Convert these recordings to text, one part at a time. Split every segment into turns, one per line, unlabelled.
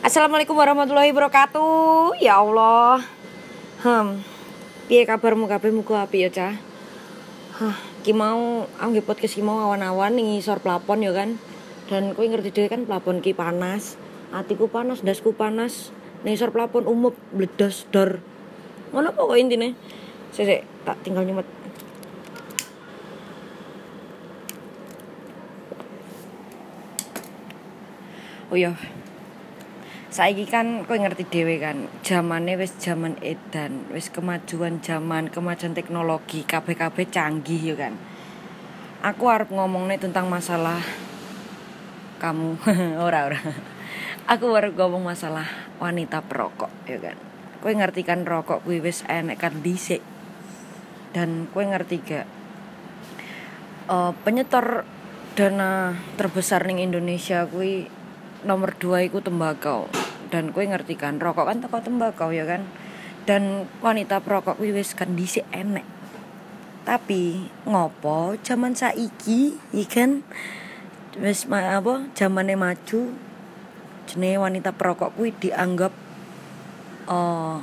Assalamualaikum warahmatullahi wabarakatuh. Ya Allah. Hmm. Piye kabarmu kabeh muga apik ya, Cah? Hah, ki mau angge podcast ki mau awan-awan ning isor plafon ya kan. Dan kowe ngerti dhewe kan plafon ki panas. Atiku panas, dasku panas. Ning isor plafon umup bledos dor. Ngono apa intine? Tak tinggal nyumet. Oh iya, saiki kan kowe ngerti dhewe kan zamane wis zaman edan wis kemajuan zaman kemajuan teknologi kabeh-kabeh canggih ya kan. Aku arep ngomongnya tentang masalah kamu. Ora ora. Aku arep ngomong masalah wanita perokok ya kan. Kowe ngerti kan rokok kuwi wis enek kan dhisik. Dan kowe ngerti gak uh, penyetor dana terbesar ning Indonesia kuwi nomor dua itu tembakau. Dan kue ngerti kan rokok kan toko tembakau ya kan? Dan wanita perokok wis kan dhisik enek. Tapi ngopo zaman saiki ikan wis ma apa zamane maju jenenge wanita perokok kuwi dianggap uh,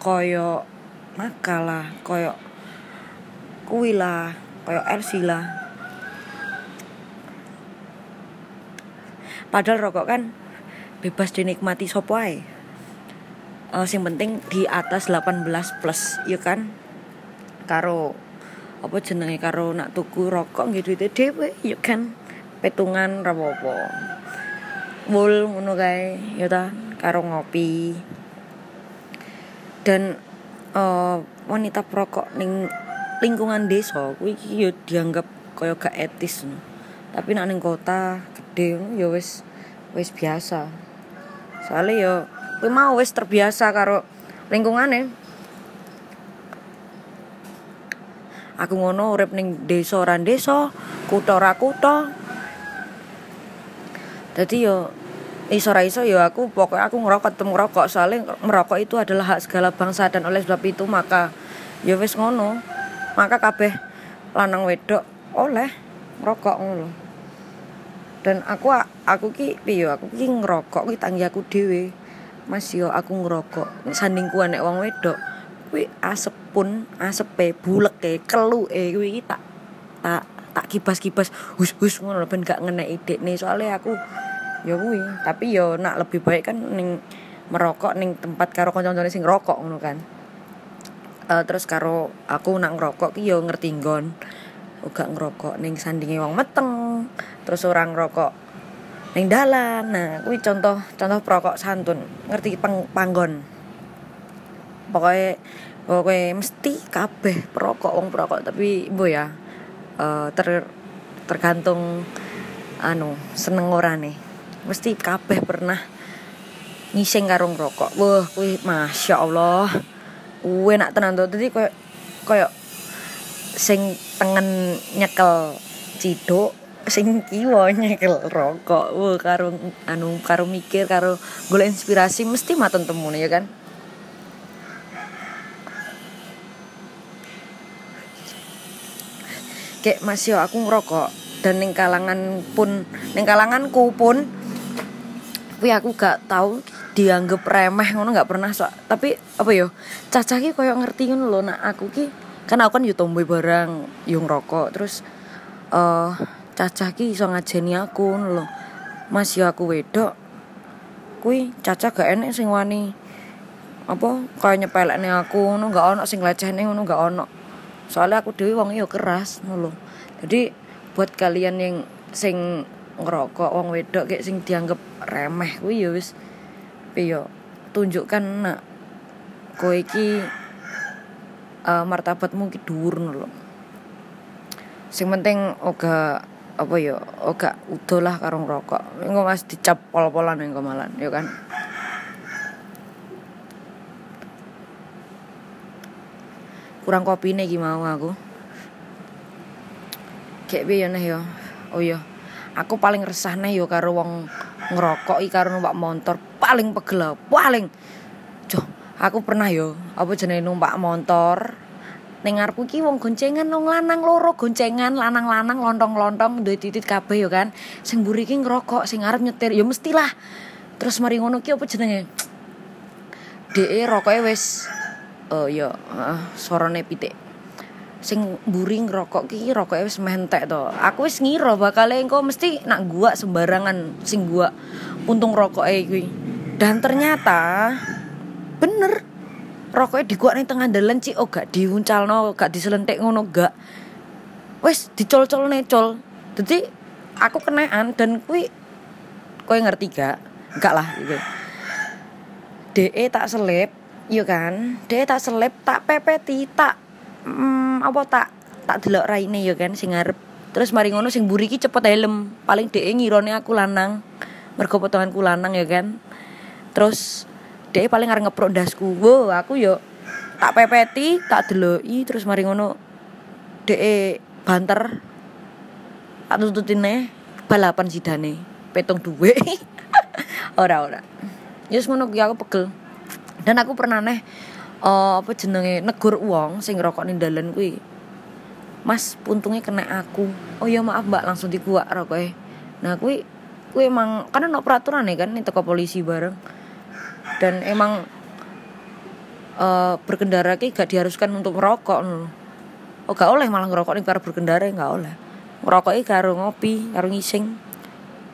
koyo makalah koyo kuwi lah koyo Elsie lah Padahal rokok kan bebas dinikmati sopo. Uh, sing penting di atas 18 plus, ya kan? Karo apa jenenge karo nak tuku rokok nggih duwite dhewe, ya kan? Petungan ra apa Wul ngono kae, ya ta, karo ngopi. Dan uh, wanita perokok ning lingkungan desa kuwi ya dianggap kaya gak etis. Tapi nak ning kota gede ya wis wis biasa. Soalnya ya kowe mau wis terbiasa karo lingkungane. Aku ngono urip ning desa ora desa kutha ora kutha. Dadi yo iso ra iso yo aku pokoknya aku ngerokok temu ngerokok soalnya merokok itu adalah hak segala bangsa dan oleh sebab itu maka yo wis ngono. Maka kabeh lanang wedok oleh ngerokok ngono dan aku aku ki piye aku ki ngerokok ki tanggi aku dhewe. Mas yo aku ngerokok. Sandingku nek wong wedok kuwi asep pun asepe buleke keluke kuwi tak tak tak kibas-kibas hus-hus ngono ben gak ngeneki dekne. Soalnya aku ya kuwi. Tapi yo nak lebih baik kan ning merokok ning tempat karo kanca-kancane sing rokok ngono kan. Uh, terus karo aku nak ngerokok ki yo ngerti nggon. Uga ngerokok ning sandinge wong meteng terus orang rokok neng dalan. Nah kuwi contoh contoh perokok santun. Ngerti pang, panggon. Pokoknya pokoknya mesti kabeh perokok wong perokok. Tapi bu ya uh, ter tergantung anu seneng ora nih. Mesti kabeh pernah ngising karung rokok. Wah kuwi masya allah kuwi nak tenan tuh tadi koyo koyo sing tengen nyekel ciduk sing kiwa nyekel rokok. Wo karo anu karo mikir karo golek inspirasi mesti maton temune ya kan? Kayak masih aku ngerokok. Dan ning kalangan pun ning kalanganku pun tapi aku gak tahu dianggap remeh ngono gak pernah so tapi apa yo caca ki koyo ngerti ngono lho. Nak aku ki kan aku kan yo barang yung rokok terus uh, cacah ki iso ngajeni aku lho. Mas ya aku wedok. Kuwi cacah gak enek sing wani. Apa kaya nyepelekne aku ngono gak ono sing lecehne ngono gak ono. Soalnya aku dhewe wong yo keras ngono lho. Jadi buat kalian yang sing ngerokok wong wedok kayak sing dianggap remeh kuwi ya wis. Piye tunjukkan nak kowe iki uh, martabatmu ki dhuwur lho. Sing penting oga apa ya oga udah lah karo rokok engko mas dicap pol-polan engko malan ya kan? Kurang kopi nih gimana aku. Kayak biar nih yo oh iya. Aku paling resah nih yo karo wong ngerokok i karo numpak motor paling pegel paling? Joh, aku pernah yo apa jenenge numpak motor ning ngarepku ki wong goncengan wong lanang loro goncengan lanang-lanang lontong-lontong duwe titit kabeh yo kan. Sing mburi ki ngerokok sing arep nyetir yo mestilah. Terus mari ngono ki apa jenenge? DE rokoke wis oh ya uh, sorone pitik. Sing mburi ngerokok ki rokoke wis mentek to. Aku wis ngira bakal engko mesti nak gua sembarangan sing gua untung rokoke kuwi dan ternyata bener rokoknya dikuat nih tengah dalan cik. Oh gak diuncalno gak diselentik ngono gak. Wes dicol-col necol jadi aku kenaan dan kui kowe ngerti gak? Gak lah gitu. DE tak selip iya kan? DE tak selip tak pepeti tak hmm, apa tak tak delok raine ya kan sing ngarep. Terus mari ngono sing mburi ki cepet helm paling DE ngirone aku lanang mergo potonganku lanang ya kan? Terus DE paling arep ngeprok ndasku wo aku yo tak pepeti tak deloki terus mari ngono DE banter tak tuntutine balapan sidane petong duwe ora ora Yes ngono aku pegel. Dan aku pernah neh uh, apa jenenge negur uang sing rokok ning dalan kuwi. Mas, puntungnya kena aku. Oh ya maaf Mbak, langsung dikuak rokoknya. Nah, kuwi kuwi emang kan ono peraturan ya kan itu ke polisi bareng. Dan emang uh, berkendara ki gak diharuskan untuk merokok Oh gak oleh malah ngerokok nih karo berkendara gak oleh. Ngerokoknya karo ngopi, karo ngising.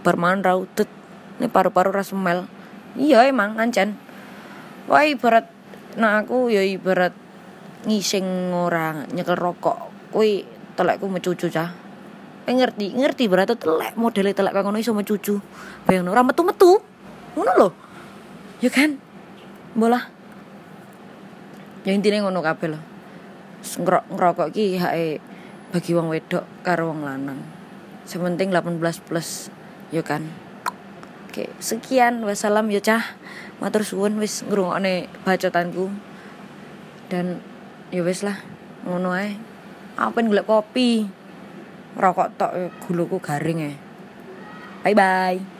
Berman rautet. Ini paru-paru ras mel iya emang ancen wah ibarat nah aku ya ibarat ngising orang nyekel rokok kui telekku mencucu cah eh ngerti ngerti berarti telek modelnya telek kang ngono iso mencucu bayang ora metu metu ngono lho ya kan bola ya intinya ngono kabeh lho ngerokok ki hae bagi wong wedok karo wong lanang sementing 18 plus ya kan Oke, sekian wassalam ya cah. Matur suwun wis ngrungokne bacotanku. Dan ya wis lah, ngono ae. Apa golek kopi. Rokok tok guluku garing ya. Bye bye.